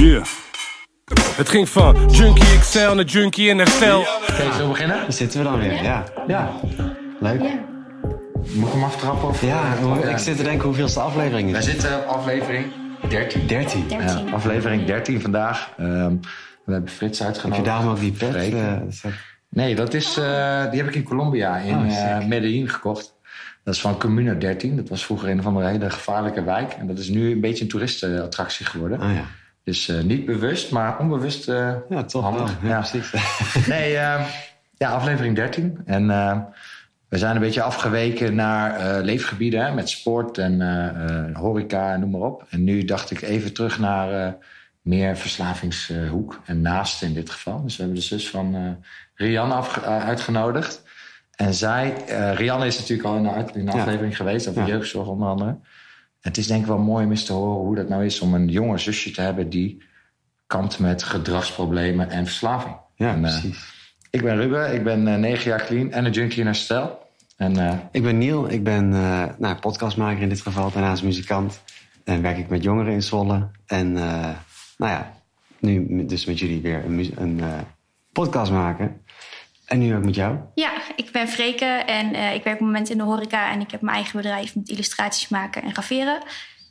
Yeah. Het ging van Junkie XL naar Junkie in herstel. Oké, zo beginnen? Daar zitten we dan weer, ja. Ja. Leuk. Moet ik hem aftrappen? Of? Ja, ik zit te denken hoeveelste aflevering Wij is. zitten op aflevering 13. 13. Heb Ja, aflevering 13 vandaag. Ehm, we hebben Frits uitgenodigd. je daarom ook die pet? Eh, Nee, dat is, eh, die heb ik in Colombia, in Oh, eh sick. Medellin gekocht. Dat is van Comuna 13. Dat was vroeger een of andere hele gevaarlijke wijk. En dat is nu een beetje een toeristenattractie geworden. Oh ja. Dus eh, niet bewust, maar onbewust eh, Ja, toch handig. wel. Ja, precies. Nee, eh, ja, aflevering 13. En we zijn een beetje afgeweken naar leefgebieden hè, met sport en horeca en noem maar op. En nu dacht ik even terug naar meer verslavingshoek en naast in dit geval. Dus we hebben de zus van Rianne uitgenodigd. En zij, Rianne is natuurlijk al in de, uit- in de Ja. aflevering geweest, over Ja. jeugdzorg onder andere. Het is denk ik wel mooi om eens te horen hoe dat nou is om een jonger zusje te hebben die kampt met gedragsproblemen en verslaving. Ja, En, eh, precies. ik ben Ruben, ik ben eh, negen jaar clean en een junkie in herstel. En eh, Ik ben Niel, ik ben nou, podcastmaker in dit geval, daarnaast muzikant. En werk ik met jongeren in Zwolle. En nou ja, nu dus met jullie weer een, een podcast maken. En nu ook met jou. Ja, ik ben Freke en eh, ik werk op het moment in de horeca en ik heb mijn eigen bedrijf met illustraties maken en graveren.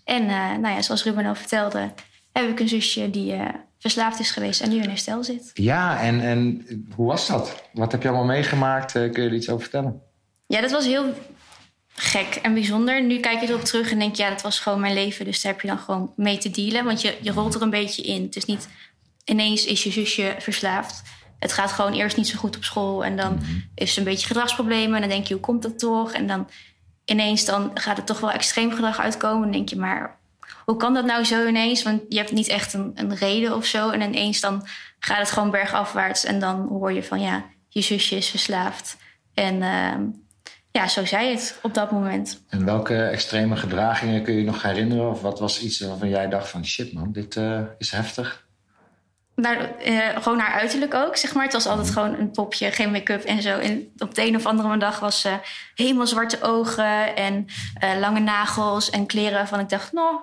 En eh, nou ja, zoals Ruben al vertelde, heb ik een zusje die eh, verslaafd is geweest en nu in herstel zit. ja, en, en hoe was dat? Wat heb je allemaal meegemaakt? Kun je er iets over vertellen? Ja, dat was heel gek en bijzonder. Nu kijk je erop terug en denk je, ja, dat was gewoon mijn leven. Dus daar heb je dan gewoon mee te dealen. Want je, je rolt er een beetje in. Het is niet ineens is je zusje verslaafd. Het gaat gewoon eerst niet zo goed op school. En dan is ze een beetje gedragsproblemen. En dan denk je, hoe komt dat toch? En dan ineens dan gaat het toch wel extreem gedrag uitkomen. Dan denk je, maar hoe kan dat nou zo ineens? Want je hebt niet echt een, een reden of zo. En ineens dan gaat het gewoon bergafwaarts. En dan hoor je van, ja, je zusje is verslaafd. En ehm, ja, zo zei het op dat moment. En welke extreme gedragingen kun je nog herinneren? Of wat was iets waarvan jij dacht van shit man, dit eh, is heftig? Naar, eh, gewoon haar uiterlijk ook, zeg maar. Het was altijd gewoon een popje, geen make-up en zo. En op de een of andere dag was ze helemaal zwarte ogen... en eh, lange nagels en kleren waarvan ik dacht... nou,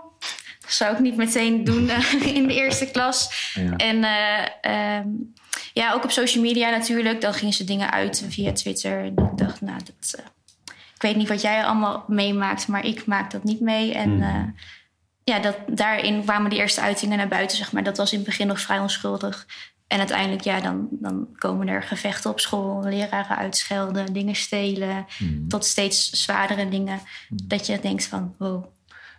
dat zou ik niet meteen doen eh, in de eerste klas. Ja. En eh, ehm, ja, ook op social media natuurlijk. Dan gingen ze dingen uit via Twitter. En ik dacht, nou, dat, eh, ik weet niet wat jij allemaal meemaakt... maar ik maak dat niet mee. En eh, ja, dat, daarin kwamen de eerste uitingen naar buiten, zeg maar. Dat was in het begin nog vrij onschuldig. En uiteindelijk, ja, dan, dan komen er gevechten op school. Leraren uitschelden, dingen stelen. Tot steeds zwaardere dingen. Dat je denkt van, wow.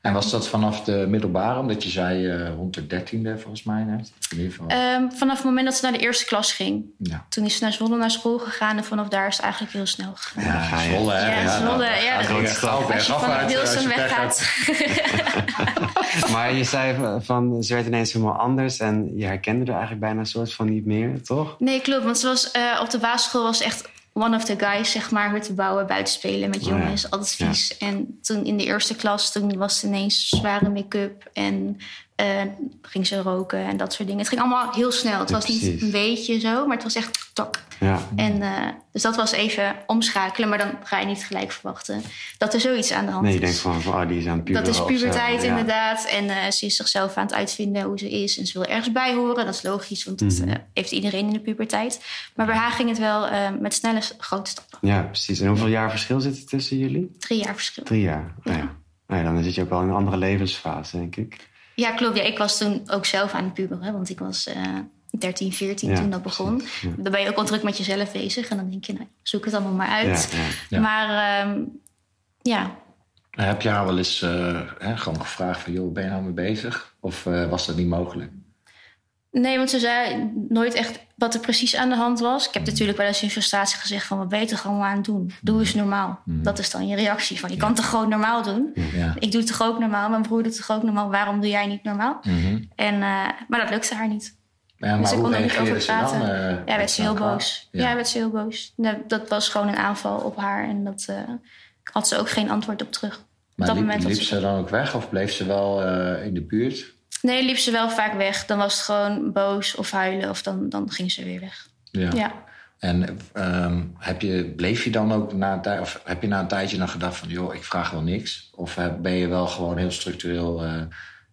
En was dat vanaf de middelbare, omdat je zei eh, rond de dertiende volgens mij net? In ieder geval. Ehm, vanaf het moment dat ze naar de eerste klas ging. ja. Toen is ze naar Zwolle naar school gegaan. En vanaf daar is het eigenlijk heel snel gegaan. Ja, ga je. Zwolle, hè? Ja, Zwolle, ja. gaat echt gauw Als je van Wilson weggaat. Maar je zei van, ze werd ineens helemaal anders. En je herkende er eigenlijk bijna een soort van niet meer, toch? Nee, klopt. Want ze was, eh, op de basisschool was ze echt one of the guys, zeg maar. Hutten bouwen, buiten spelen met Oh ja. jongens. Altijd vies. En toen in de eerste klas, toen was ze ineens zware make-up. En eh, ging ze roken en dat soort dingen. Het ging allemaal heel snel. Het Ja, was niet een beetje zo, maar het was echt tok. Ja. En, eh, dus dat was even omschakelen. Maar dan ga je niet gelijk verwachten dat er zoiets aan de hand Nee, je is. denkt van, oh, die is aan puberen Dat is puberteit Ja. inderdaad. En eh, ze is zichzelf aan het uitvinden hoe ze is. En ze wil ergens bij horen. Dat is logisch, want dat Mhm. eh, heeft iedereen in de puberteit. Maar bij haar ging het wel met snelle grote stappen. Ja, precies. En hoeveel jaar verschil zit er tussen jullie? Drie jaar verschil. Drie jaar. Oh, ja. Nou ja, dan zit je ook wel in een andere levensfase, denk ik. Ja, klopt. Ja, ik was toen ook zelf aan het puberen. Want ik was eh 13, 14 Ja, toen dat begon. ja. Dan ben je ook al druk met jezelf bezig. En dan denk je, nou, zoek het allemaal maar uit. Ja, ja. Ja. Maar ehm, ja, Heb je haar wel eens eh, hè, gewoon gevraagd van... joh, ben je nou mee bezig? Of eh, was dat niet mogelijk? Nee, want ze zei nooit echt wat er precies aan de hand was. Ik heb natuurlijk wel eens in frustratie gezegd van... wat ben je toch allemaal aan het doen? Doe eens normaal. Dat is dan je reactie van... je kan het toch gewoon normaal doen? Ja. Ik doe het toch ook normaal? Mijn broer doet het toch ook normaal? Waarom doe jij niet normaal? Mhm. En, eh, maar dat lukte haar niet. Ja, maar dus ik hoe kon er niet over dan? praten. eh, ja, werd ze heel boos. Ja, werd ze heel boos. Dat was gewoon een aanval op haar. En dat eh, had ze ook geen antwoord op terug. Maar dat liep, moment was liep ze- dan ook weg? Of bleef ze wel in de buurt? Nee, liep ze wel vaak weg. Dan was het gewoon boos of huilen. Of dan, dan ging ze weer weg. Ja. Ja. En ehm, heb je, bleef je dan ook na een of heb je na een tijdje dan gedacht van... joh, ik vraag wel niks? Of heb- ben je wel gewoon heel structureel... eh,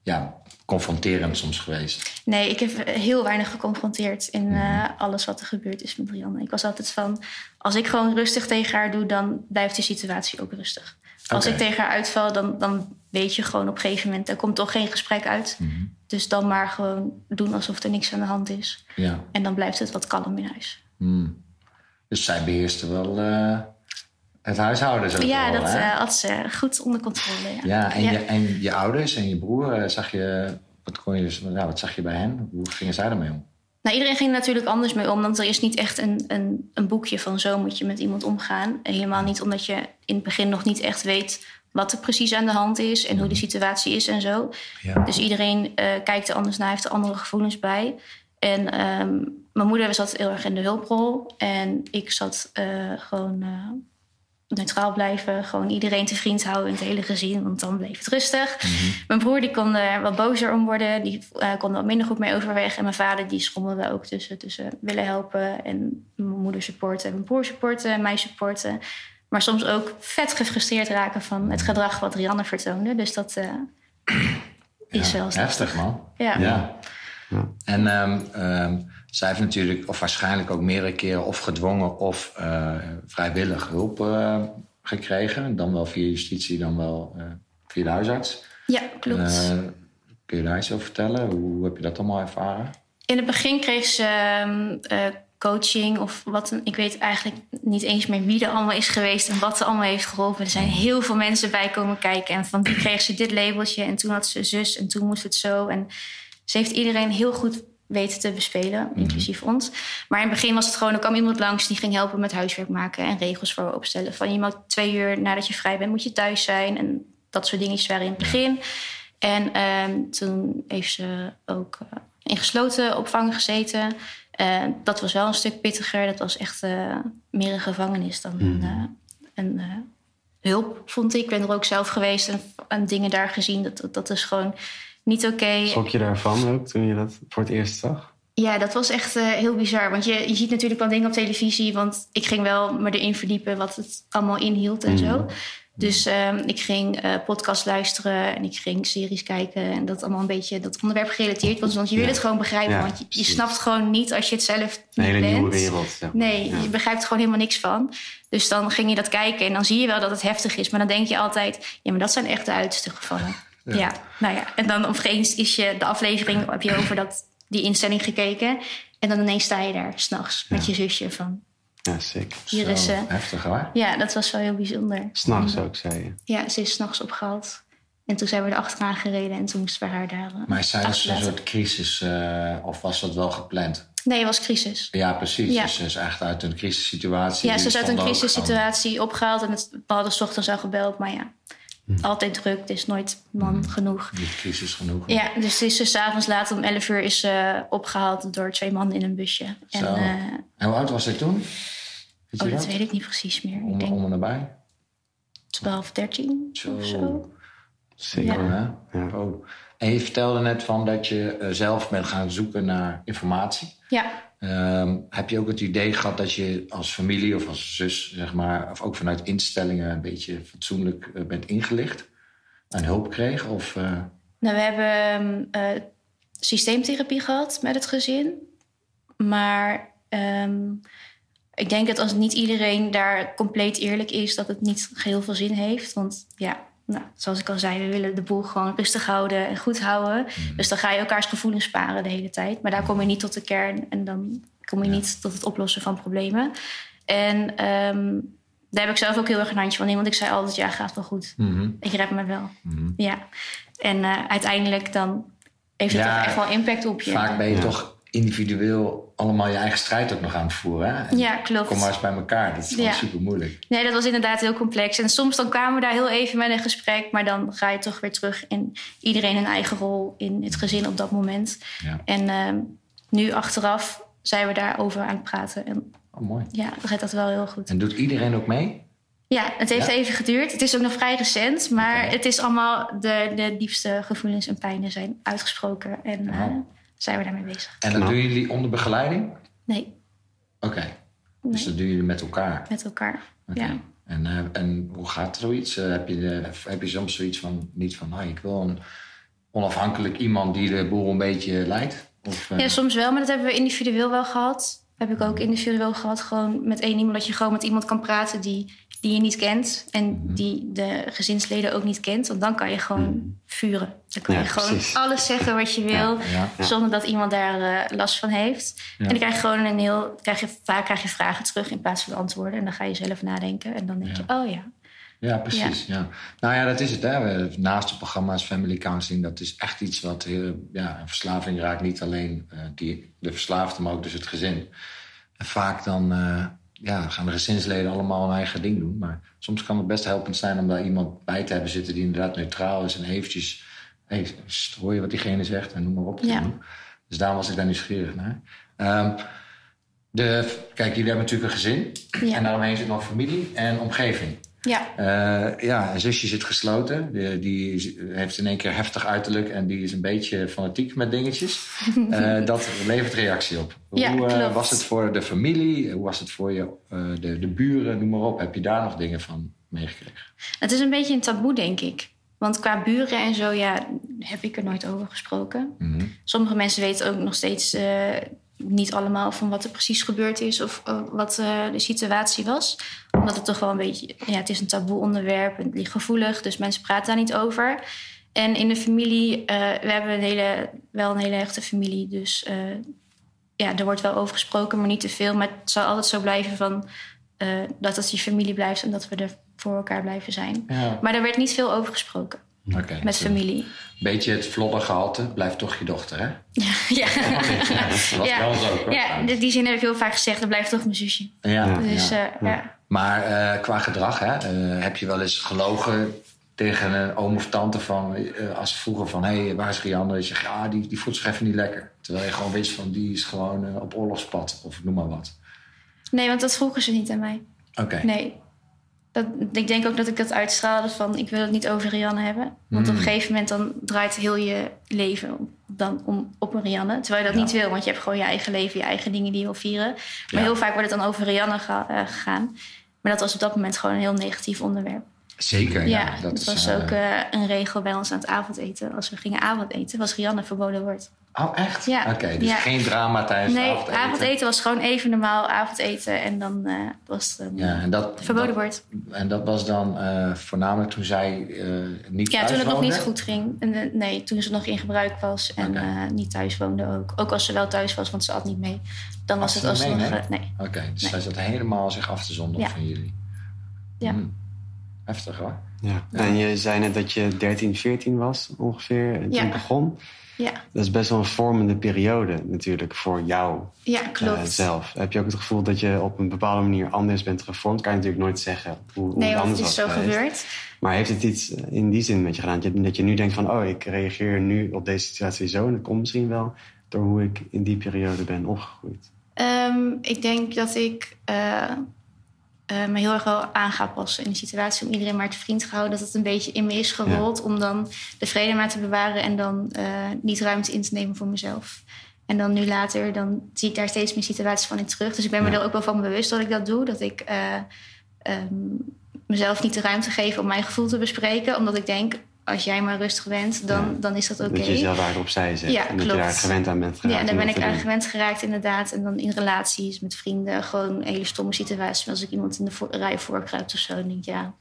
ja, confronterend soms geweest? Nee, ik heb heel weinig geconfronteerd in uh, alles wat er gebeurd is met Rianne. Ik was altijd van, als ik gewoon rustig tegen haar doe, dan blijft de situatie ook rustig. Als ik tegen haar uitval, dan, dan weet je gewoon op een gegeven moment... er komt toch geen gesprek uit. Mhm. Dus dan maar gewoon doen alsof er niks aan de hand is. Ja. En dan blijft het wat kalm in huis. Hmm. Dus zij beheerste wel eh, het huishouden zo ja, wel, dat eh, had ze goed onder controle. Ja, Ja, en, Ja. Je, en je ouders en je broer, eh, zag je, wat, kon je, dus- ja, wat zag je bij hen? Hoe gingen zij ermee om? Nou, iedereen ging er natuurlijk anders mee om. Want er is niet echt een, een, een boekje van zo moet je met iemand omgaan. En helemaal niet omdat je in het begin nog niet echt weet wat er precies aan de hand is en hoe de situatie is en zo. Ja. Dus iedereen eh, kijkt er anders naar, heeft er andere gevoelens bij. En ehm, mijn moeder zat heel erg in de hulprol. En ik zat eh, gewoon eh, neutraal blijven. Gewoon iedereen te vriend houden in het hele gezin. Want dan bleef het rustig. Mijn broer die kon er wat bozer om worden. Die eh, kon er wat minder goed mee overweg. En mijn vader die schommelde ook tussen, tussen willen helpen. En mijn moeder supporten. En mijn broer supporten. En mij supporten. Maar soms ook vet gefrustreerd raken van het gedrag wat Rianne vertoonde. Dus dat eh, is Ja, wel heftig, man. Ja. ja. Ja. En ehm, ehm, zij heeft natuurlijk, of waarschijnlijk ook meerdere keren, of gedwongen of eh, vrijwillig hulp eh, gekregen. Dan wel via justitie, dan wel eh, via de huisarts. Ja, klopt. Kun je daar iets over vertellen? Hoe heb je dat allemaal ervaren? In het begin kreeg ze ehm, eh, coaching of wat. Ik weet eigenlijk niet eens meer wie er allemaal is geweest en wat er allemaal heeft geholpen. Er zijn heel veel mensen bij komen kijken. En van die kreeg ze dit labeltje en toen had ze zus en toen moest het zo. En ze heeft iedereen heel goed weten te bespelen, inclusief ons. Maar in het begin was het gewoon, er kwam iemand langs die ging helpen met huiswerk maken en regels voor opstellen. Van je mag twee uur nadat je vrij bent, moet je thuis zijn. En dat soort dingetjes waren in het begin. En ehm, toen heeft ze ook eh, in gesloten opvang gezeten. Eh, dat was wel een stuk pittiger. Dat was echt eh, meer een gevangenis dan een, eh, een hulp, vond ik. Ik ben er ook zelf geweest en, en dingen daar gezien. Dat, dat, dat is gewoon niet oké. Schrok je daarvan ook toen je dat voor het eerst zag? Ja, dat was echt eh, heel bizar. Want je, je ziet natuurlijk wel dingen op televisie. Want ik ging wel me erin verdiepen wat het allemaal inhield en zo. Dus ehm, ik ging eh podcast luisteren en ik ging series kijken. En dat allemaal een beetje dat onderwerp gerelateerd was. Want je wil Ja. het gewoon begrijpen. Ja, want je, je snapt gewoon niet als je het zelf Een niet hele bent. nieuwe wereld. Nee, je begrijpt er gewoon helemaal niks van. Dus dan ging je dat kijken en dan zie je wel dat het heftig is. Maar dan denk je altijd, ja, maar dat zijn echt de uiterste gevallen. Ja. nou ja. En dan opeens is je de aflevering, heb je over dat, die instelling gekeken. En dan ineens sta je daar s'nachts met je zusje van... Ja, sick. Hier Zo is ze. Heftig, hoor. Ja, dat was wel heel bijzonder. S'nachts ook, zei je. Ja, ze is s'nachts opgehaald. En toen zijn we er achteraan gereden en toen moesten we haar daar... eh, Maar is zij dus een soort crisis, eh, of was dat wel gepland? Nee, het was crisis. Ja, precies. Ja. Dus ze is echt uit een crisissituatie. Ja, ze is uit een crisissituatie opgehaald en het, we hadden 's ochtends al gebeld. Maar ja, altijd druk, het is nooit man genoeg. gewoon Niet crisis genoeg. Ja, dus het is dus 's avonds laat om 11 uur is ze opgehaald door twee mannen in een busje. En, eh, En hoe oud was zij toen? Weet oh, dat dat? weet ik niet precies meer. Ik denk om en nabij? 12, 13 Zo. of zo. Sick. Ja. Hè? Ja. Oh. En je vertelde net van dat je eh, zelf bent gaan zoeken naar informatie. Ja, Ehm, heb je ook het idee gehad dat je als familie of als zus, zeg maar, of ook vanuit instellingen een beetje fatsoenlijk eh, bent ingelicht en hulp kreeg? Of, eh, nou, we hebben eh, systeemtherapie gehad met het gezin. Maar ehm, ik denk dat als niet iedereen daar compleet eerlijk is, dat het niet heel veel zin heeft. Want ja, nou, zoals ik al zei, we willen de boel gewoon rustig houden en goed houden. Dus dan ga je elkaars gevoelens sparen de hele tijd. Maar daar kom je niet tot de kern en dan kom je niet tot het oplossen van problemen. En ehm, daar heb ik zelf ook heel erg een handje van in, want ik zei altijd, ja, gaat wel goed. mhm, Ik red me wel. mhm. Ja. En eh, uiteindelijk dan heeft het Ja, toch echt wel impact op je. Vaak ben je Ja. toch individueel allemaal je eigen strijd ook nog aan het voeren. Hè? En Ja, klopt. Kom maar eens bij elkaar. Dat is gewoon Ja. super moeilijk. Nee, dat was inderdaad heel complex. En soms dan kwamen we daar heel even met een gesprek, maar dan ga je toch weer terug in iedereen een eigen rol in het gezin op dat moment. Ja. En ehm, nu achteraf zijn we daarover aan het praten. En Oh, mooi. ja, gaat dat wel heel goed. En doet iedereen ook mee? Ja, het heeft Ja? even geduurd. Het is ook nog vrij recent, maar het is allemaal de, de diepste gevoelens en pijnen zijn uitgesproken. En. Zijn we daarmee bezig. En dat Knap. doen jullie onder begeleiding? Nee, Oké. Dus Nee. dat doen jullie met elkaar? met elkaar. Oké. Ja. En, eh, en hoe gaat zoiets? Eh, heb, je de, heb je soms zoiets van, niet van, ah, ik wil een onafhankelijk iemand die de boel een beetje leidt? Of, eh, Ja, soms wel, maar dat hebben we individueel wel gehad. Heb ik ook individueel gehad, gewoon met één iemand. Dat je gewoon met iemand kan praten die, die je niet kent. En die de gezinsleden ook niet kent. Want dan kan je gewoon vuren. Dan kan Ja, je gewoon precies. alles zeggen wat je wil. ja. Ja. Zonder dat iemand daar eh, last van heeft. En dan krijg je gewoon een heel... Krijg je, vaak krijg je vragen terug in plaats van antwoorden. En dan ga je zelf nadenken. En dan denk je, oh ja. Ja, precies. Ja. Nou ja, dat is het. Hè. Naast de programma's Family Counseling, dat is echt iets wat heel, ja, een verslaving raakt. Niet alleen eh, die, de verslaafde, maar ook dus het gezin. En vaak dan eh, ja, gaan de gezinsleden allemaal hun eigen ding doen. Maar soms kan het best helpend zijn om daar iemand bij te hebben zitten die inderdaad neutraal is en eventjes, hey, sst, hoor je wat diegene zegt en noem maar op. Ja. Dus daarom was ik daar nieuwsgierig naar. Ehm, de, kijk, jullie hebben natuurlijk een gezin. Ja. En daaromheen zit nog familie en omgeving. Ja, Eh, ja, een zusje zit gesloten. Die, die heeft in één keer heftig uiterlijk en die is een beetje fanatiek met dingetjes. Eh, dat levert reactie op. Ja, Hoe eh, was het voor de familie? Hoe was het voor je, de, de buren? Noem maar op. Heb je daar nog dingen van meegekregen? het is een beetje een taboe, denk ik. Want qua buren en zo, ja, heb ik er nooit over gesproken. Mhm. Sommige mensen weten ook nog steeds niet allemaal van wat er precies gebeurd is of eh, wat eh, de situatie was. Omdat het toch wel een beetje, ja, het is een taboe onderwerp en het ligt gevoelig, dus mensen praten daar niet over. En in de familie, eh, we hebben een hele, wel een hele hechte familie, dus ja, er wordt wel over gesproken, maar niet te veel. Maar het zal altijd zo blijven van, dat het je familie blijft en dat we er voor elkaar blijven zijn. Ja, Maar er werd niet veel over gesproken met familie. Beetje het vlodder gehalte. Blijft toch je dochter, hè? Ja, Dat was Ja. wel zo, hoor. ja in die zin heb ik heel vaak gezegd, dat blijft toch mijn zusje. Ja, Dus ja. eh, ja. Maar eh, qua gedrag, hè, eh, heb je wel eens gelogen tegen een oom of tante van, als ze vroegen van, hé, hey, waar is Rianne? Dat je zegt, ah, die, die voelt zich even niet lekker. Terwijl je gewoon wist van, die is gewoon op oorlogspad of noem maar wat. Nee, want dat vroegen ze niet aan mij. Oké. Nee. Dat, ik denk ook dat ik dat uitstraalde van ik wil het niet over Rianne hebben. Want op een gegeven moment dan draait heel je leven dan om, op een Rianne. Terwijl je dat Ja. niet wil, want je hebt gewoon je eigen leven, je eigen dingen die je wil vieren. Maar Ja. heel vaak wordt het dan over Rianne eh, gegaan. Maar dat was op dat moment gewoon een heel negatief onderwerp. Zeker, Ja, ja. dat, was eh, ook eh, een regel bij ons aan het avondeten. Als we gingen avondeten, was Rianne verboden woord. Oh, echt? Ja. Oké, dus Ja. geen drama tijdens Nee, het avondeten. avondeten was gewoon even normaal avondeten. En dan eh, was het een Ja, en dat, verboden dat- woord. En dat was dan eh, voornamelijk toen zij eh, niet Ja, thuis toen het nog niet goed ging. En, eh, nee, toen ze nog in gebruik was en eh, niet thuis woonde ook. Ook als ze wel thuis was, want ze had niet mee. Dan was het alsnog... eh, nee. Oké, dus Nee. zij zat helemaal zich af te zonderen Ja. van jullie. Ja. Hmm. Heftig hoor. Ja. En je zei net dat je 13, 14 was ongeveer toen Ja. het begon. Ja, Dat is best wel een vormende periode natuurlijk voor jou ja eh, klopt. zelf. Heb je ook het gevoel dat je op een bepaalde manier anders bent gevormd? Kan je natuurlijk nooit zeggen hoe, hoe nee, het anders het is zo geweest. gebeurd. Maar heeft het iets in die zin met je gedaan? Dat je, dat je nu denkt van, oh, ik reageer nu op deze situatie zo. En dat komt misschien wel door hoe ik in die periode ben opgegroeid. Ehm, ik denk dat ik eh, eh, me heel erg wel aan ga passen in de situatie. Om iedereen maar te vriend te houden. Dat het een beetje in me is gerold. Om dan de vrede maar te bewaren. En dan eh, niet ruimte in te nemen voor mezelf. En dan nu later, dan zie ik daar steeds meer situaties van in terug. Dus ik ben me er ook wel van bewust dat ik dat doe. Dat ik eh, ehm, mezelf niet de ruimte geef om mijn gevoel te bespreken. Omdat ik denk, als jij maar rustig bent, dan, Ja. dan is dat oké. Dat je jezelf daar opzij zet. Ja, en dat je daar gewend aan bent geraakt. Ja, daar ben ik aan doen. gewend geraakt inderdaad. En dan in relaties met vrienden. Gewoon een hele stomme situatie. Als ik iemand in de vo- rij voorkruipt of zo. Dan denk ik, ja,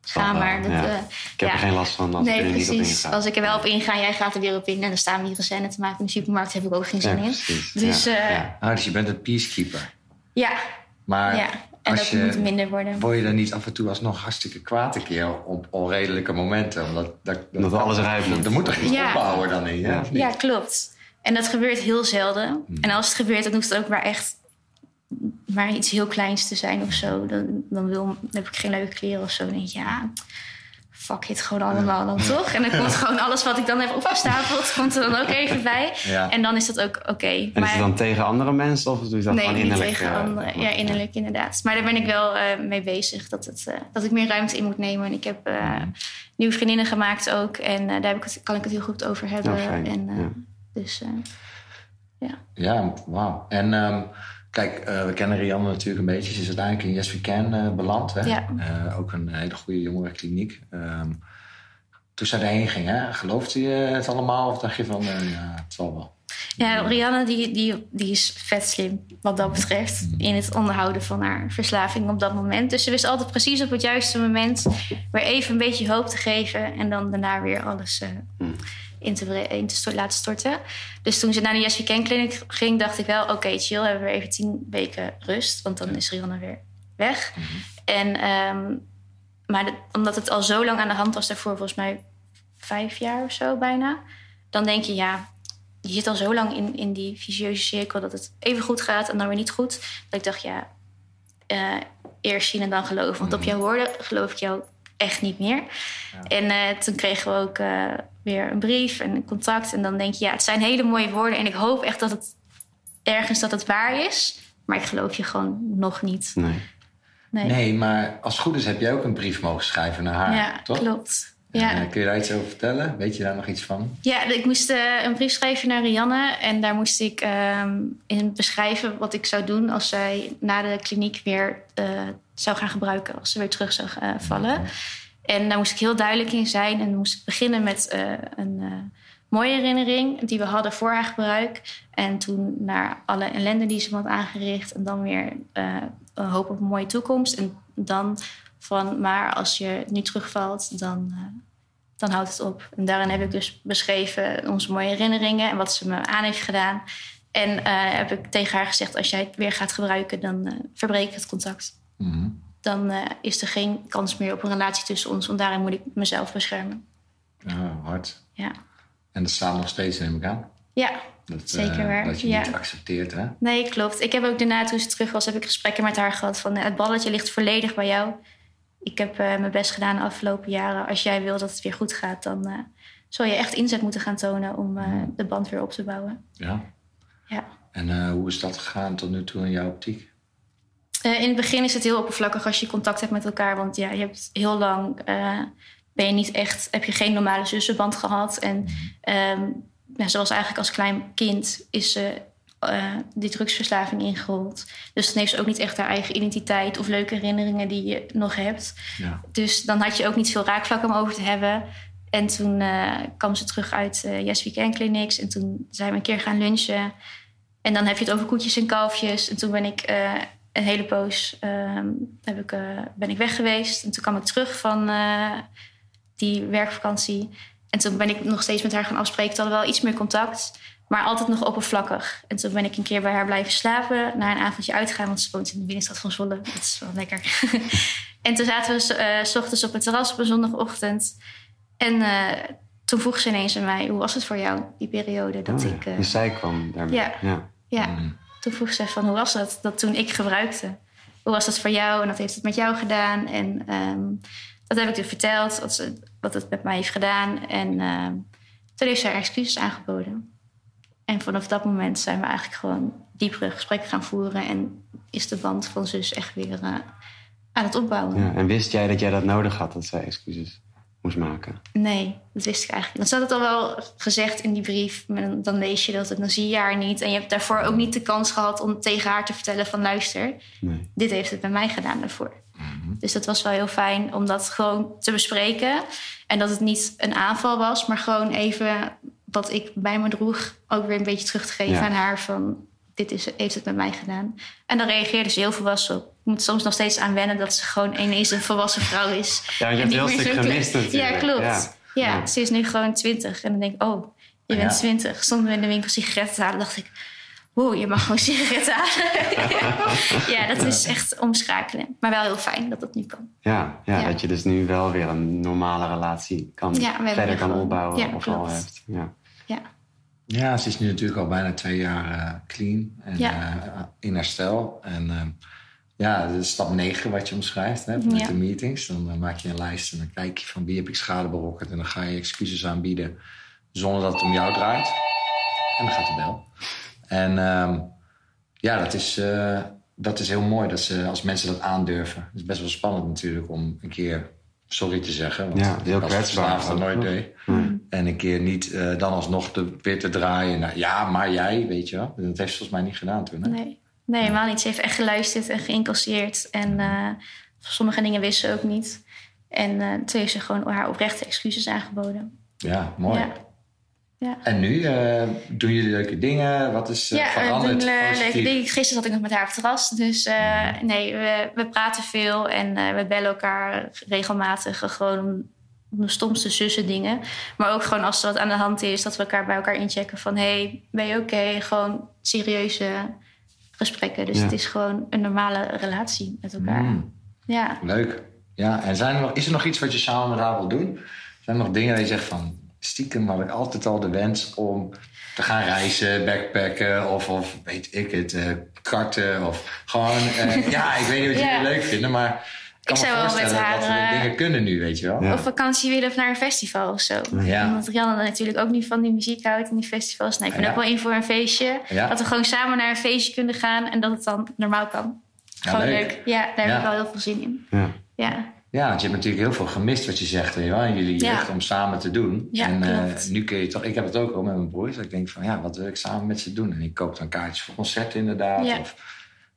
ga maar. Dat, ja. eh, Ik heb ja. er geen last van als ik nee, niet op precies. inga. Als ik er wel op inga, jij gaat er weer op in. En dan staan we hier een scène te maken in de supermarkt. Heb ik ook geen Ja, zin in. precies. Dus ja. eh, ja. Ah, dus je bent een peacekeeper. ja, Maar ja. En als dat je, moet minder worden. word je dan niet af en toe alsnog hartstikke kwaad een keer op onredelijke momenten? Omdat dat, Omdat alles eruit moet. Er moet toch iets Ja. opbouwen dan in, ja? Ja. of niet? Ja, klopt. En dat gebeurt heel zelden. Hmm. En als het gebeurt, dan hoeft het ook maar echt maar iets heel kleins te zijn of zo. Dan, dan, wil, dan heb ik geen leuke kleren of zo. Dan denk ik, ja, fuck it gewoon allemaal dan toch? En dan komt gewoon alles wat ik dan heb opgestapeld, komt er dan ook even bij. Ja. En dan is dat ook oké. En is het dan tegen andere mensen of doe je dat nee, gewoon niet innerlijk? tegen eh, anderen. Ja, innerlijk inderdaad. Maar daar ben ik wel eh, mee bezig. Dat, het, eh, dat ik meer ruimte in moet nemen. En ik heb Hmm. nieuwe vriendinnen gemaakt ook. En daar heb ik het, kan ik het heel goed over hebben. Ja, fijn. En, Ja. Dus eh, Ja, wauw. En ehm, kijk, eh, we kennen Rianne natuurlijk een beetje. Ze is uiteindelijk in Yes We Can eh, beland. Hè? Ja. Eh, ook een hele goede jongerenkliniek. Ehm toen zij erheen ging, hè, geloofde je het allemaal? Of dacht je van, eh, ja, het zal wel? Ja, Rihanna die, die, die is vet slim wat dat betreft. In het onderhouden van haar verslaving op dat moment. Dus ze wist altijd precies op het juiste moment weer even een beetje hoop te geven. En dan daarna weer alles eh, in, te, in laten storten. Dus toen ze naar de Yes We Can Clinic ging, dacht ik wel... oké, chill, hebben we even tien weken rust. Want dan is Rihanna weer weg. En, ehm, maar de- omdat het al zo lang aan de hand was daarvoor... volgens mij vijf jaar of zo bijna... dan denk je, ja, je zit al zo lang in, in die vicieuze cirkel dat het even goed gaat en dan weer niet goed. Dat ik dacht, ja, eh, eerst zien en dan geloven. Want op jouw woorden geloof ik jou echt niet meer. En eh, toen kregen we ook eh, weer een brief en een contact. En dan denk je, ja, het zijn hele mooie woorden. En ik hoop echt dat het ergens dat het waar is. Maar ik geloof je gewoon nog niet. Nee. Nee. Nee, maar als het goed is heb jij ook een brief mogen schrijven naar haar, ja, toch? klopt. En, Ja. eh, kun je daar iets over vertellen? Weet je daar nog iets van? Ja, ik moest eh, een brief schrijven naar Rianne. En daar moest ik ehm, in beschrijven wat ik zou doen als zij na de kliniek weer eh, zou gaan gebruiken. Als ze weer terug zou eh, vallen. En daar moest ik heel duidelijk in zijn. En moest ik beginnen met eh, een eh, mooie herinnering die we hadden voor haar gebruik. En toen naar alle ellende die ze had aangericht. En dan weer eh, een hoop op een mooie toekomst. En dan van, maar als je nu terugvalt, dan... dan houdt het op. En daarin heb ik dus beschreven onze mooie herinneringen en wat ze me aan heeft gedaan. En heb ik tegen haar gezegd: als jij het weer gaat gebruiken, dan verbreek ik het contact. Mhm. Dan eh, is er geen kans meer op een relatie tussen ons, want daarin moet ik mezelf beschermen. Ja, hard. Ja, En dat staat nog steeds, neem ik aan. ja Dat, Zeker eh, waar, Dat je ja. niet accepteert, hè? nee, klopt. Ik heb ook daarna, toen ze terug was, heb ik gesprekken met haar gehad van eh, het balletje ligt volledig bij jou. Ik heb eh, mijn best gedaan de afgelopen jaren. Als jij wil dat het weer goed gaat, dan eh zul je echt inzet moeten gaan tonen om eh, de band weer op te bouwen. Ja. Ja. En eh, hoe is dat gegaan tot nu toe in jouw optiek? Eh, in het begin is het heel oppervlakkig als je contact hebt met elkaar. Want ja, je hebt heel lang eh, ben je niet echt, heb je geen normale zussenband gehad. En ehm zoals eigenlijk als klein kind is ze eh, die drugsverslaving ingerold. Dus dan heeft ze ook niet echt haar eigen identiteit of leuke herinneringen die je nog hebt. Ja. Dus dan had je ook niet veel raakvlakken om over te hebben. En toen kwam ze terug uit eh Yes Weekend Clinics. En toen zijn we een keer gaan lunchen. En dan heb je het over koetjes en kalfjes. En toen ben ik een hele poos ehm, heb ik, eh, ben ik weg geweest. En toen kwam ik terug van eh, die werkvakantie. En toen ben ik nog steeds met haar gaan afspreken. Toen hadden we wel iets meer contact. Maar altijd nog oppervlakkig. En toen ben ik een keer bij haar blijven slapen. Na een avondje uitgaan. Want ze woont in de binnenstad van Zwolle. Dat is wel lekker. en toen zaten we eh, s ochtends op het terras op een zondagochtend. En eh, toen vroeg ze ineens aan mij... Hoe was het voor jou, die periode? Dat Oh, ja. ik, eh, Dus zij kwam daarmee. ja. ja. ja, Mhm. Toen vroeg ze van hoe was dat, dat toen ik gebruikte? Hoe was dat voor jou en wat heeft het met jou gedaan? En ehm, dat heb ik toen verteld, wat, ze, wat het met mij heeft gedaan. En ehm, toen heeft ze haar excuses aangeboden. En vanaf dat moment zijn we eigenlijk gewoon diepere gesprekken gaan voeren. En is de band van zus echt weer eh, aan het opbouwen. Ja, En wist jij dat jij dat nodig had, dat zij excuses moest maken? Nee, dat wist ik eigenlijk niet. Dan staat het al wel gezegd in die brief. Maar dan, dan lees je dat en dan zie je haar niet. En je hebt daarvoor ook niet de kans gehad om tegen haar te vertellen van... luister, Nee. dit heeft het bij mij gedaan daarvoor. Dus dat was wel heel fijn om dat gewoon te bespreken. En dat het niet een aanval was, maar gewoon even wat ik bij me droeg... ook weer een beetje terug te geven Ja. aan haar van... dit is, heeft het bij mij gedaan. En dan reageerde ze heel volwassen op. Ik moet soms nog steeds aan wennen dat ze gewoon ineens een volwassen vrouw is. Ja, je hebt heel stuk gemist natuurlijk. Ja, klopt. Ja. Ja. Ja. ze is nu gewoon twintig. En dan denk ik, oh, je bent twintig. Stonden we in de winkel sigaretten te halen, dacht ik... Wow, je mag gewoon sigaretten halen. ja, dat is echt omschakelen. Maar wel heel fijn dat dat nu kan. Ja, ja, dat je dus nu wel weer een normale relatie kan, verder kan opbouwen ja, of al hebt. Ja. Ja, Ja, ze is nu natuurlijk al bijna twee jaar eh, clean en Ja. eh, in herstel. En ehm, ja, dat is stap 9 wat je omschrijft hè, met Ja. de meetings. Dan eh, maak je een lijst en dan kijk je van wie heb ik schade berokkend. En dan ga je excuses aanbieden zonder dat het om jou draait. En dan gaat de bel. En ehm, ja, dat is, eh, dat is heel mooi dat ze, als mensen dat aandurven. Het is best wel spannend natuurlijk om een keer sorry te zeggen. Want Ja, heel kwetsbaar nooit deed. En een keer niet eh, dan alsnog te, weer te draaien. Nou, ja, maar jij, weet je wel. Dat heeft ze volgens mij niet gedaan toen. Hè? nee. Nee, helemaal niet. Ze heeft echt geluisterd en geïncasseerd. En eh, sommige dingen wist ze ook niet. En eh, toen heeft ze gewoon haar oprechte excuses aangeboden. Ja, mooi. Ja. Ja. En nu eh, doen jullie leuke dingen? Wat is eh, Ja, veranderd? positief? leuke dingen. Gisteren zat ik nog met haar op het terras. Dus eh, nee, we, we praten veel en we bellen elkaar regelmatig. Gewoon de stomste zussen dingen. Maar ook gewoon als er wat aan de hand is, dat we elkaar bij elkaar inchecken van... hey, ben je oké? Gewoon serieuze gesprekken. Dus Ja. het is gewoon een normale relatie met elkaar. Mm, Ja. leuk. Ja, en zijn er nog, is er nog iets wat je samen met haar wil doen? Zijn er nog dingen waar je zegt van... stiekem had ik altijd al de wens om te gaan reizen, backpacken... of, of weet ik het, eh, karten of gewoon... eh, ja, ik weet niet wat jullie Ja. leuk vinden, maar... Ik kan Ik me zou wel met haar, dat we eh, dingen kunnen nu, weet je wel. Ja. Op vakantie willen of naar een festival of zo. Ja. Omdat Rianne dan natuurlijk ook niet van die muziek houdt en die festivals. Nou, ik ben Ja. ook wel in voor een feestje. Ja. Dat we gewoon samen naar een feestje kunnen gaan en dat het dan normaal kan. Ja, gewoon leuk. leuk. Ja, daar Ja. heb ik wel heel veel zin in. Ja. Ja, Ja, want je hebt natuurlijk heel veel gemist wat je zegt weet je wel, in jullie Ja. jeugd om samen te doen. Ja, en eh, nu kun je toch, ik heb het ook al met mijn broers, dat ik denk van ja, wat wil ik samen met ze doen? En ik koop dan kaartjes voor concerten inderdaad. Ja. Of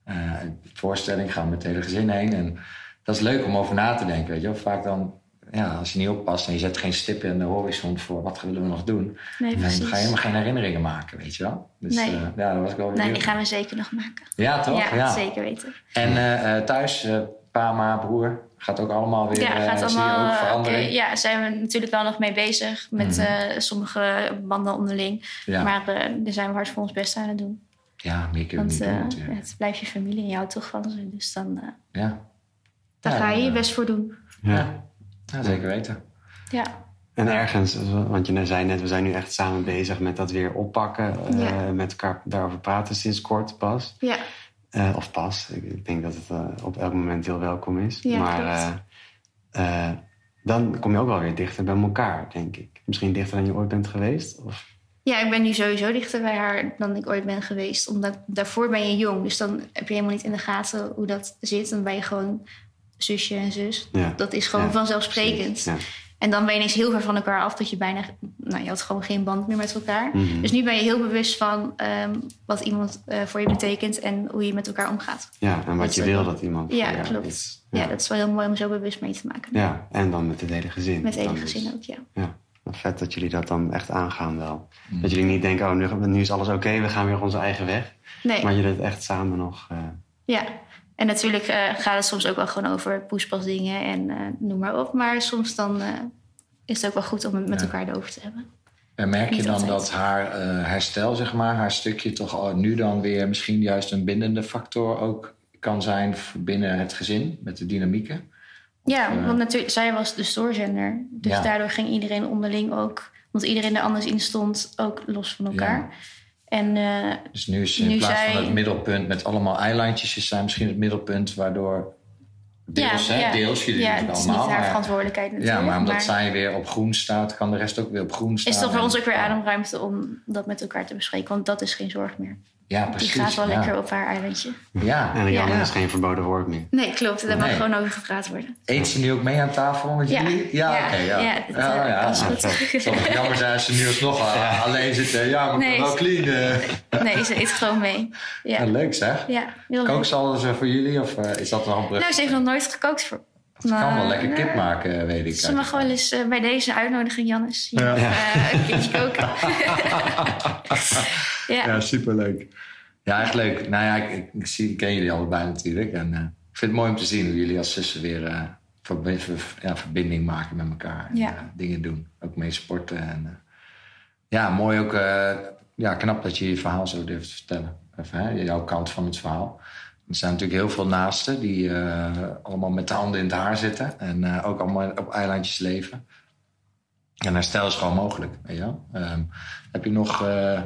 eh, een voorstelling, gaan we met het hele gezin heen. En dat is leuk om over na te denken, weet je wel. Vaak dan, ja, als je niet oppast en je zet geen stip in de horizon voor wat willen we nog doen. nee, dan precies. ga je helemaal geen herinneringen maken, weet je wel. Dus Nee. eh, ja, dat was ik wel Nee, die gaan we zeker nog maken. Ja, toch? Ja, zeker weten. En eh, eh, thuis, eh, pa, ma, broer, gaat ook allemaal weer, Ja, gaat allemaal. ook verandering? oké, ja, zijn we natuurlijk wel nog mee bezig met Mhm. sommige banden onderling. Ja. Maar daar zijn we hard voor ons best aan het doen. Ja, meer kunnen Want niet doen het blijft je familie en houdt toch van ze. Dus dan, Ja. Daar Ja, ga je je eh, best voor doen. Ja. ja, zeker weten. Ja. En ergens, want je zei net, we zijn nu echt samen bezig met dat weer oppakken. eh, Ja. Met elkaar daarover praten sinds kort pas. Ja. Eh, of pas. Ik, ik denk dat het eh, op elk moment heel welkom is. Ja, maar eh, eh, dan kom je ook wel weer dichter bij elkaar, denk ik. Misschien dichter dan je ooit bent geweest. Of, Ja, ik ben nu sowieso dichter bij haar dan ik ooit ben geweest. Omdat daarvoor ben je jong. Dus dan heb je helemaal niet in de gaten hoe dat zit. Dan ben je gewoon zusje en zus. ja. Dat is gewoon Ja, vanzelfsprekend. Ja. En dan ben je ineens heel ver van elkaar af dat je bijna... Nou, je had gewoon geen band meer met elkaar. Mhm. Dus nu ben je heel bewust van ehm, wat iemand eh, voor je betekent... en hoe je met elkaar omgaat. ja, en wat Dat je wil dat iemand Ja, voor jou klopt. is. Ja. Ja. dat is wel heel mooi om zo bewust mee te maken. ja, en dan met het hele gezin. Met het hele dus. gezin ook, ja. Ja, wat vet dat jullie dat dan echt aangaan wel. Mm. Dat jullie niet denken, oh, nu, nu is alles oké, we gaan weer onze eigen weg. Nee. Maar jullie het echt samen nog... eh, Ja, en natuurlijk eh, gaat het soms ook wel gewoon over poespasdingen en eh, noem maar op. Maar soms dan eh, is het ook wel goed om het met Ja. elkaar erover te hebben. En merk je Niet dan altijd. dat haar herstel, zeg maar, haar stukje toch al nu dan weer misschien juist een bindende factor ook kan zijn binnen het gezin met de dynamieken? Ja, want natuurlijk, zij was de stoorzender. Dus Ja. daardoor ging iedereen onderling ook, omdat iedereen er anders in stond, ook los van elkaar. En eh, Dus nu is in Nu plaats van het middelpunt met allemaal eilandjes, is zij misschien het middelpunt waardoor deels, ja, hè, ja, deels, jullie ja, doen het het is allemaal. niet haar verantwoordelijkheid natuurlijk. ja, maar omdat maar zij weer op groen staat, kan de rest ook weer op groen staan. is toch voor ons ook weer ademruimte om dat met elkaar te bespreken. Want dat is geen zorg meer. Ja, precies. Die gaat wel ja. lekker op haar eilandje. Ja. en Jan Ja. is geen verboden woord meer. Nee, klopt. Daar mag Nee. gewoon over gepraat worden. Eet ze nu ook mee aan tafel met Ja. jullie? Ja, Ja. oké. ja. Ja, dat, ja, eh, ja. is goed. Het zou toch jammer zijn als ze nu alsnog al alleen zitten. Ja, maar ik Nee. ben wel clean. eh. Nee, ze eet gewoon mee. Ja, Ja, leuk zeg. ja heel leuk. Kook ze alles eh, voor jullie of eh, is dat nog een brug? Nou, ze heeft nog nooit gekookt voor. Ze kan wel lekker kip maken, weet ik. Ze mag wel eens bij deze uitnodiging, Jannes, hier nog, eh, een keertje koken. ja. Ja, superleuk. Ja, echt leuk. Nou ja, ik, zie, ik ken jullie allebei natuurlijk. En eh, ik vind het mooi om te zien hoe jullie als zussen weer eh, ver- ja, verbinding maken met elkaar. En Ja. eh, dingen doen. Ook mee sporten. En, eh, ja, mooi ook. eh, ja, knap dat je je verhaal zo durft te vertellen. Even, hè, jouw kant van het verhaal. Er zijn natuurlijk heel veel naasten die eh, allemaal met de handen in het haar zitten. En eh, ook allemaal op eilandjes leven. En herstel is gewoon mogelijk. Weet je wel? Ehm, heb je nog eh,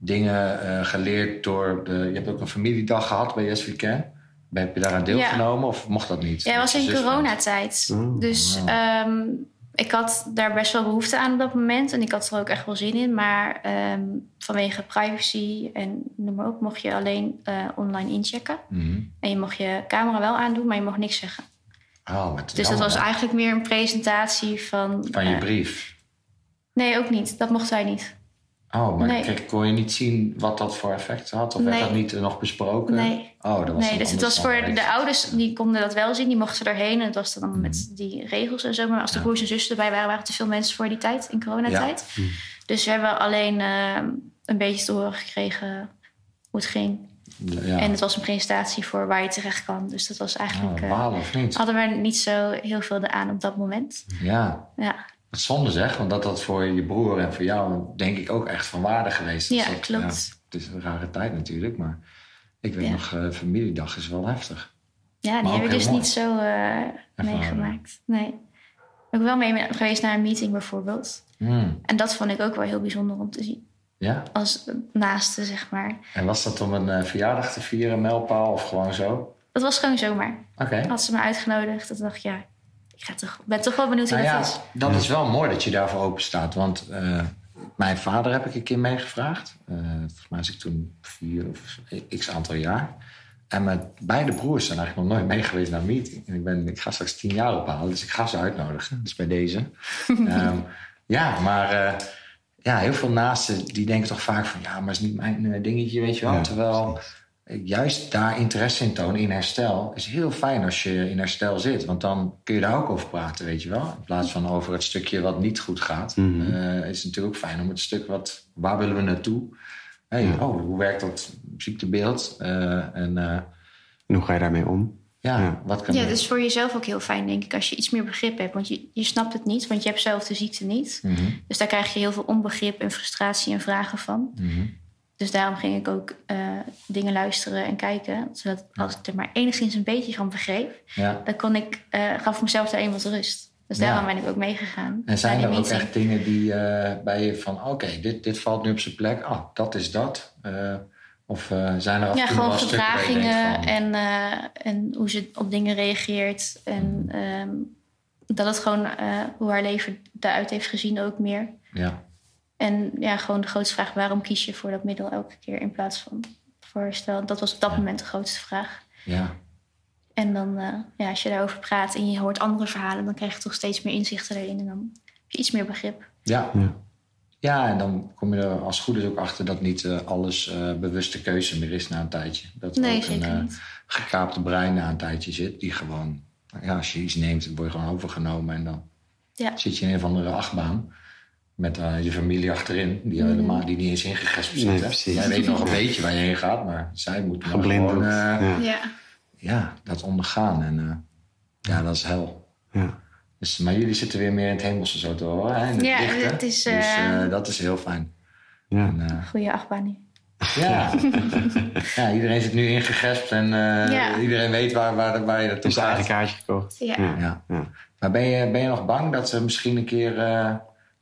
dingen eh, geleerd door... De, je hebt ook een familiedag gehad bij Yes We Can. Heb je daar aan deelgenomen of mocht dat niet? Ja, het was in zus? coronatijd. Oh, dus wow. ehm, ik had daar best wel behoefte aan op dat moment. En ik had er ook echt wel zin in. Maar ehm, vanwege privacy en noem maar op... mocht je alleen eh, online inchecken. Mhm. En je mocht je camera wel aandoen, maar je mocht niks zeggen. Oh, wat Dus dat was eigenlijk meer een presentatie van... Van je eh, brief. Nee, ook niet. Dat mocht zij niet. Oh, maar Nee. kreeg- kon je niet zien wat dat voor effect had? Of werd dat niet eh, nog besproken? Nee. Oh, dat was Nee, dus het was voor de ouders, die konden dat wel zien. Die mochten erheen. En het was dan met die regels en zo. Maar als de Ja. broers en zussen erbij waren, waren er te veel mensen voor die tijd, in coronatijd. Dus we hebben alleen eh, een beetje te horen gekregen hoe het ging. Ja. En het was een presentatie voor waar je terecht kan. Dus dat was eigenlijk... Oh, eh, balen of niet? hadden we niet zo heel veel aan op dat moment. Ja, Ja, zonde zeg. Want dat dat voor je broer en voor jou denk ik ook echt van waarde geweest is. Ja, Dat- klopt. het is een rare tijd natuurlijk, maar ik weet Ja. nog, eh, familiedag is wel heftig. ja die Maar heb ook ik dus niet zo eh, meegemaakt. Nee. Ik ben wel mee geweest naar een meeting bijvoorbeeld. Hmm. En dat vond ik ook wel heel bijzonder om te zien. Ja, Als naaste, zeg maar. en was dat om een eh, verjaardag te vieren, een mijlpaal of gewoon zo? Dat was gewoon zomaar. Oké. Had ze me uitgenodigd. Dat dacht ik, ja, ik ga toch, ben toch wel benieuwd hoe Nou dat ja, is. dat is wel mooi dat je daarvoor open staat. Want eh, mijn vader heb ik een keer meegevraagd. Eh volgens mij was ik toen vier of x aantal jaar. En mijn beide broers zijn eigenlijk nog nooit mee geweest naar een meeting. En ik, ben, ik ga straks tien jaar ophalen, dus ik ga ze uitnodigen. Dus bij deze. Ehm, ja, maar eh, ja, heel veel naasten die denken toch vaak van... ja, maar is niet mijn dingetje, weet je wel. Ja, Terwijl juist daar interesse in tonen, in herstel... is heel fijn als je in herstel zit. Want dan kun je daar ook over praten, weet je wel. In plaats van over het stukje wat niet goed gaat... Mhm. eh, is het natuurlijk ook fijn om het stuk wat... waar willen we naartoe? Hey, Ja. oh, hoe werkt dat ziektebeeld? Eh, en eh, En hoe ga je daarmee om? ja, Ja. wat kan Ja, het is voor jezelf ook heel fijn, denk ik, als je iets meer begrip hebt. Want je, je snapt het niet, want je hebt zelf de ziekte niet. Mhm, Dus daar krijg je heel veel onbegrip en frustratie en vragen van. mhm. Dus daarom ging ik ook eh, dingen luisteren en kijken. Zodat als ik er maar enigszins een beetje van begreep, Ja. dan kon ik, eh, gaf ik mezelf daarin wat rust. Dus Ja. daarom ben ik ook meegegaan. En zijn er ook meeting. echt dingen die eh, bij je van... oké, dit, dit valt nu op zijn plek. Ah, dat is dat. Of zijn er af en Ja, gewoon gedragingen en, en hoe ze op dingen reageert. En ehm, dat het gewoon hoe haar leven eruit heeft gezien ook meer. Ja, En ja, gewoon de grootste vraag: waarom kies je voor dat middel elke keer in plaats van voor herstel? Dat was op dat Ja. moment de grootste vraag. ja, En dan, eh, ja, als je daarover praat en je hoort andere verhalen, dan krijg je toch steeds meer inzichten erin. En dan heb je iets meer begrip. ja. Ja. Ja, en dan kom je er als het goed is ook achter... dat niet eh, alles eh, bewuste keuze meer is na een tijdje. Dat er Nee, ook een eh, niet. gekaapte brein na een tijdje zit... die gewoon... Ja, als je iets neemt, dan word je gewoon overgenomen... en dan Ja. zit je in een of andere achtbaan... met eh, je familie achterin... die, Mhm. helemaal, die niet eens ingegespt zit. Nee. Jij weet nog een beetje waar je heen gaat... maar zij moet maar Geblinddoekt. gewoon... eh, ja. Ja. ja, dat ondergaan. En eh, ja, dat is hel. Ja. Dus, maar jullie zitten weer meer in het hemelse zo te horen. Hè? In het Ja, het is, Dus eh, eh, dat is heel fijn. Ja. En, eh, Goede achtbaan nu. ja. ja, iedereen zit nu ingegespt en eh, Ja. iedereen weet waar, waar, waar je naartoe Dus eigen gaat. kaartje gekocht. Ja. Ja. Ja. Maar ben je, ben je nog bang dat ze misschien een keer eh,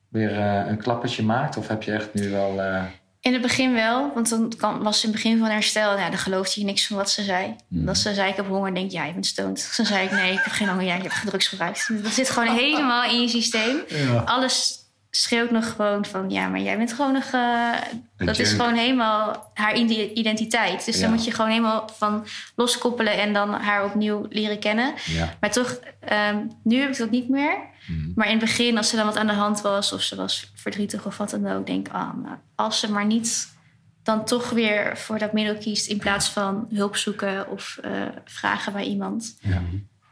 weer eh, een klappertje maakt? Of heb je echt nu wel... eh, In het begin wel, want dan kan, was ze in het begin van herstel. Nou, dan geloofde je niks van wat ze zei. Hmm. Als ze zei ik heb honger, denk ik ja, je bent stoned. Dan zei ik nee, ik heb geen honger. Ja, je hebt drugs gebruikt. Dat zit gewoon helemaal in je systeem. Alles schreeuwt nog gewoon van ja, maar jij bent gewoon nog. eh, Een dat is gewoon helemaal haar ide- identiteit. Dus Ja. daar moet je gewoon helemaal van loskoppelen en dan haar opnieuw leren kennen. ja. Maar toch, ehm, nu heb ik dat niet meer. Mhm. Maar in het begin, als er dan wat aan de hand was, of ze was verdrietig of wat dan ook, denk ik, ah, als ze maar niet dan toch weer voor dat middel kiest in plaats van hulp zoeken of eh, vragen bij iemand. Ja.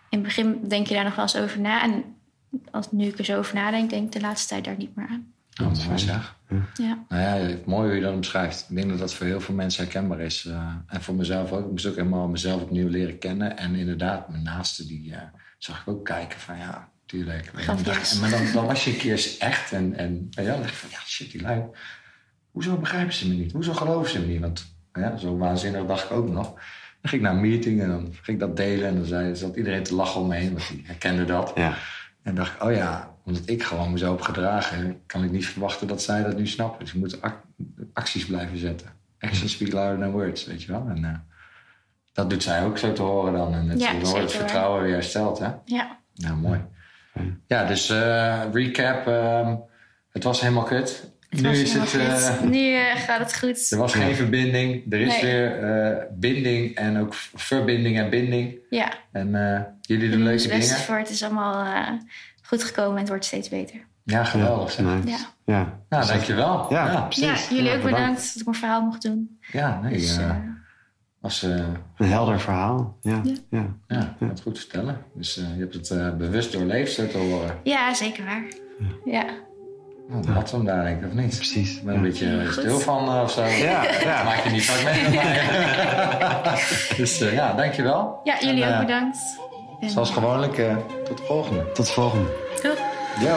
In het begin denk je daar nog wel eens over na. En als nu ik er zo over nadenk, denk ik de laatste tijd daar niet meer aan. Oh, Dat is mooi zeg. Ja, Nou ja, mooi hoe je dat omschrijft. Ik denk dat dat voor heel veel mensen herkenbaar is. eh, en voor mezelf ook. Ik moest ook helemaal mezelf opnieuw leren kennen. En inderdaad, mijn naaste, die eh, zag ik ook kijken van ja, tuurlijk. En maar dan, dan was je een keer echt. En, en, en ja, dan dacht ik van ja, shit, die lui. Hoezo begrijpen ze me niet? Hoezo geloven ze me niet? Want ja, zo waanzinnig dacht ik ook nog. Dan ging ik naar een meeting en dan ging ik dat delen. En dan zei, zat iedereen te lachen om me heen, want die herkende dat. Ja. En dacht ik, oh ja, omdat ik gewoon me zo heb gedragen, kan ik niet verwachten dat zij dat nu snappen. Dus ik moet ac- acties blijven zetten. Actions speak louder than words, weet je wel. En eh, dat doet zij ook zo te horen dan. En het, Ja, dan wordt het vertrouwen weer hersteld, hè? ja. Nou, mooi. Ja, dus eh, recap. ehm, het was helemaal kut. Het nu is het... eh, nu eh, gaat het goed. er was geen verbinding. Er is Nee. weer eh, binding en ook verbinding en binding. Ja, En eh, jullie doen leuke dingen. voor. Het is allemaal eh, goed gekomen en het wordt steeds beter. Ja, geweldig. zeg. Nice. Ja. Ja. Nou, dankjewel. Ja, ja. precies. Ja, jullie Ja, ook bedankt dat ik mijn verhaal mocht doen. Ja, nee, Dus, was, eh, Een helder verhaal. Ja. Ja. Ja. ja, hebt goed vertellen. Dus eh, je hebt het bewust doorleefd, zo te horen. ja, zeker waar. Ja. Nou, dat had hem daar, denk ik, of niet? Precies. Ik ben een Ja. beetje stil van eh, of zo. Ja, ja. Maak je niet vaak mee met dus eh, ja, dankjewel. ja, jullie En, ook eh, bedankt. En- Zoals gewoonlijk, tot de volgende. Tot de volgende. Doeg. Yo!